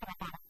Bible